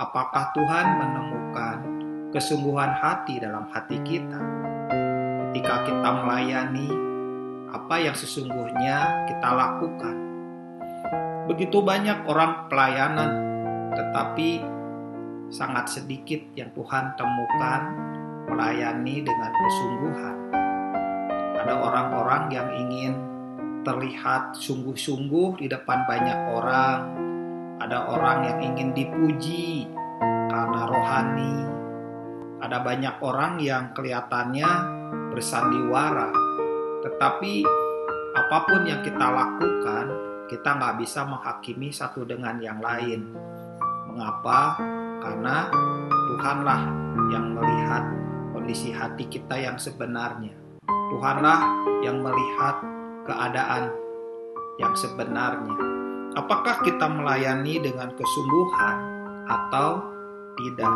apakah Tuhan menemukan kesungguhan hati dalam hati kita ketika kita melayani apa yang sesungguhnya kita lakukan. Begitu banyak orang pelayanan, tetapi sangat sedikit yang Tuhan temukan melayani dengan kesungguhan. Ada orang-orang yang ingin terlihat sungguh-sungguh di depan banyak orang. Ada orang yang ingin dipuji karena rohani. Ada banyak orang yang kelihatannya bersandiwara, tetapi apa pun yang kita lakukan, kita nggak bisa menghakimi satu dengan yang lain. Mengapa? Karena Tuhanlah yang melihat kondisi hati kita yang sebenarnya. Tuhanlah yang melihat keadaan yang sebenarnya. Apakah kita melayani dengan kesungguhan atau tidak?